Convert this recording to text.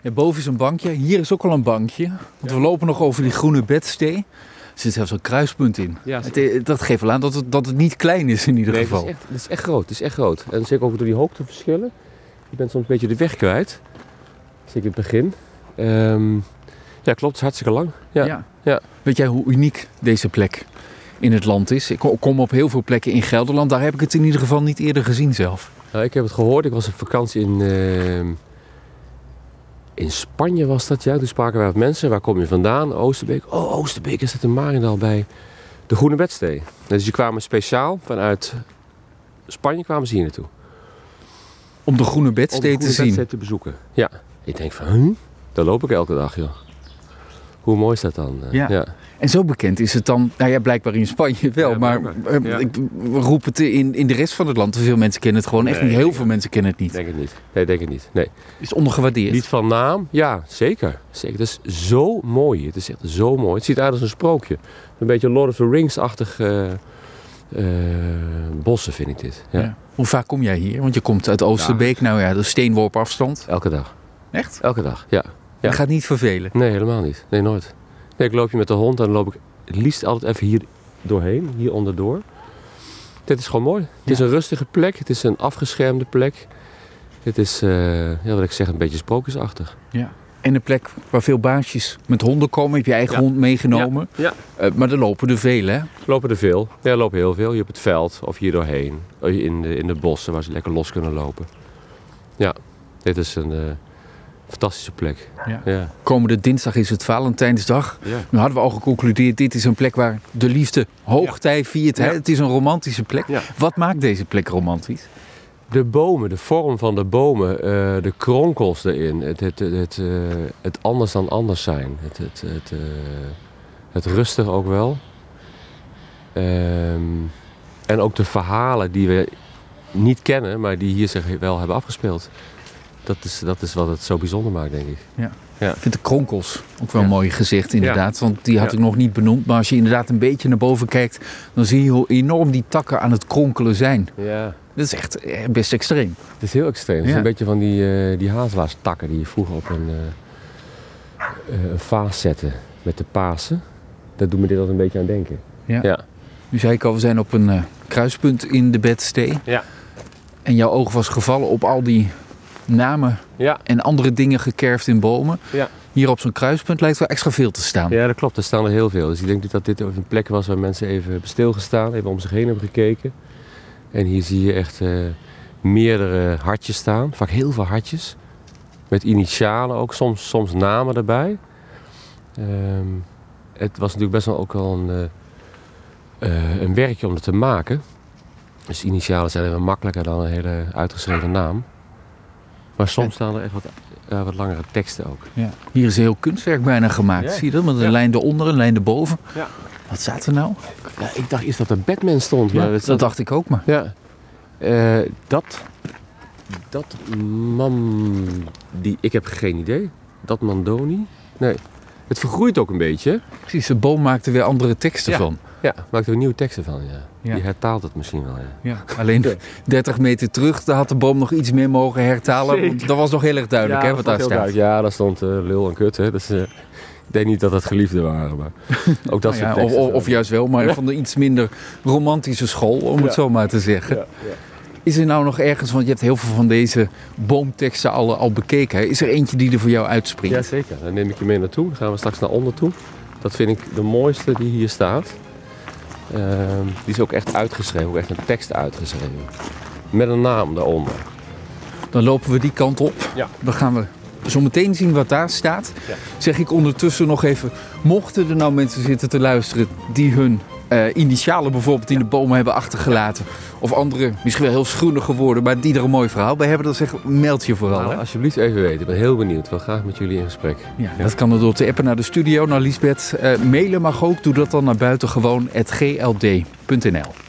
Ja, boven is een bankje. Hier is ook al een bankje. Want we lopen nog over die groene bedstee. Er zit zelfs een kruispunt in. Ja, Het, eh, dat geeft wel aan dat het, dat het niet klein is in ieder Nee, het geval. is, echt, het is echt groot. Het is echt groot. En zeker ook door die hoogteverschillen. Je bent soms een beetje de weg kwijt. Zeker in het begin. Ehm, ja, klopt. Het is hartstikke lang. Ja. ja. Weet jij hoe uniek deze plek in het land is? Ik ko- kom op heel veel plekken in Gelderland. Daar heb ik het in ieder geval niet eerder gezien zelf. Nou, ik heb het gehoord. Ik was op vakantie in, ehm, in Spanje was dat, ja. Toen spraken wij met mensen. Waar kom je vandaan? Oosterbeek. Oh, Oosterbeek is dat in Marendal bij de Groene Bedstee. Dus die kwamen speciaal vanuit Spanje kwamen ze hier naartoe. Om de groene Om de bedstee te Groene zien. Bedstee te bezoeken. Ja. Ik denk van, huh? Daar loop ik elke dag, joh. Hoe mooi is dat dan? Ja. ja. En zo bekend is het dan, nou ja, blijkbaar in Spanje wel, Ja, maar eh, Ja. ik we roepen het in, in de rest van het land. Te veel mensen kennen het gewoon echt Nee, niet. Heel veel mensen kennen het niet. Denk het niet. Nee, denk het niet. Nee. is ondergewaardeerd. Niet van naam? Ja, zeker. zeker. Het is zo mooi. Het is echt zo mooi. Het ziet eruit als een sprookje. Een beetje Lord of the Rings-achtig eh, eh, bossen vind ik dit. Ja. Ja. Hoe vaak kom jij hier? Want je komt uit Oosterbeek, nou ja, dat is steenworp afstand. Elke dag. Echt? Elke dag, ja. Ja. Je gaat niet vervelen. Nee, helemaal niet. Nee, nooit. Nee, ik loop je met de hond en dan loop ik het liefst altijd even hier doorheen, hier onderdoor. Dit is gewoon mooi. Het is Ja. een rustige plek. Het is een afgeschermde plek. Het is, eh, ja, wat ik zeg, een beetje sprookjesachtig. En een plek waar veel baasjes met honden komen. Heb je eigen Ja. hond meegenomen. Ja. Eh, maar er lopen er veel, hè? Lopen er veel. Ja, er lopen heel veel. Hier op het veld of hier doorheen. In de, in de bossen waar ze lekker los kunnen lopen. Ja, dit is een eh, fantastische plek. Ja. Ja. Komende dinsdag is het Valentijnsdag. ja. Nu hadden we al geconcludeerd, dit is een plek waar de liefde hoogtij viert. Hè? Ja. Het is een romantische plek. Ja. Wat maakt deze plek romantisch? De bomen, de vorm van de bomen, eh, de kronkels erin. Het, het, het, het, eh, het anders dan anders zijn. Het, het, het, eh, het rustig ook wel. Ehm, en ook de verhalen die we niet kennen, maar die hier zich wel hebben afgespeeld. Dat is, dat is wat het zo bijzonder maakt, denk ik. Ik vind de kronkels ook wel Ja. mooi gezicht, inderdaad. Want die had Ja. ik nog niet benoemd. Maar als je inderdaad een beetje naar boven kijkt, dan zie je hoe enorm die takken aan het kronkelen zijn. Ja. Dat is echt eh, best extreem. Het is heel extreem. Het is Ja. een beetje van die, uh, die hazelaarstakken die je vroeger op een, eh, eh, een vaas zette met de Pasen. Dat doet me dit altijd een beetje aan denken. Ja. Ja. Nu zei ik al, we zijn op een kruispunt in de bedstee. Ja. En jouw oog was gevallen op al die namen Ja. en andere dingen gekerfd in bomen. Ja. Hier op zo'n kruispunt lijkt wel extra veel te staan. ja, dat klopt. Er staan er heel veel. Dus ik denk dat dit een plek was waar mensen even hebben stilgestaan, even om zich heen hebben gekeken. En hier zie je echt eh, meerdere hartjes staan. Vaak heel veel hartjes. Met initialen ook, soms, soms namen erbij. Ehm, het was natuurlijk best wel ook wel een, eh, eh, een werkje om het te maken. Dus initialen zijn even makkelijker dan een hele uitgeschreven naam. Maar soms staan er echt wat, ja, wat langere teksten ook. Ja. Hier is heel kunstwerk bijna gemaakt. Zie je dat? Met een lijn eronder, een lijn erboven. Ja. Wat staat er nou? Ja, ik dacht eerst dat er Batman stond. Maar dat dacht ik ook maar. Ja. Eh, dat. Dat man. Die, ik heb geen idee. Dat Mandoni? Nee. Het vergroeit ook een beetje. Precies, de boom maakte weer andere teksten Ja. van. Ja, maakt er nieuwe teksten van. Ja. Ja. Die hertaalt het misschien wel. Ja. Ja. Alleen 30 meter terug, daar had de boom nog iets meer mogen hertalen. Zeker. Want dat was nog heel erg duidelijk hè, wat dat daar staat. duidelijk. Ja, daar stond eh, lul en kut. Hè. Dus, eh, ik denk niet dat het geliefden waren. Maar ook dat Nou soort ja, of, teksten. of, of juist wel, maar van de iets minder romantische school, om het zo maar te zeggen. Ja, ja. Is er nou nog ergens, want je hebt heel veel van deze boomteksten al, al bekeken. hè? Is er eentje die er voor jou uitspringt? Jazeker, dan neem ik je mee naartoe. Dan gaan we straks naar onder toe. Dat vind ik de mooiste die hier staat. Ehm, die is ook echt uitgeschreven, ook echt een tekst uitgeschreven. Met een naam daaronder. Dan lopen we die kant op. Ja. Dan gaan we zo meteen zien wat daar staat. Ja. Zeg ik ondertussen nog even, mochten er nou mensen zitten te luisteren die hun eh, initialen bijvoorbeeld in de bomen hebben achtergelaten. Of andere, misschien wel heel schroenig geworden, maar die er een mooi verhaal bij hebben. Dan zeg meld je vooral. Nou, alsjeblieft even weten. Ik ben heel benieuwd. Ik wil graag met jullie in gesprek. Ja, dat kan er door te appen naar de studio, naar Lisbeth. Eh, mailen mag ook, doe dat dan naar buitengewoon.gld.nl.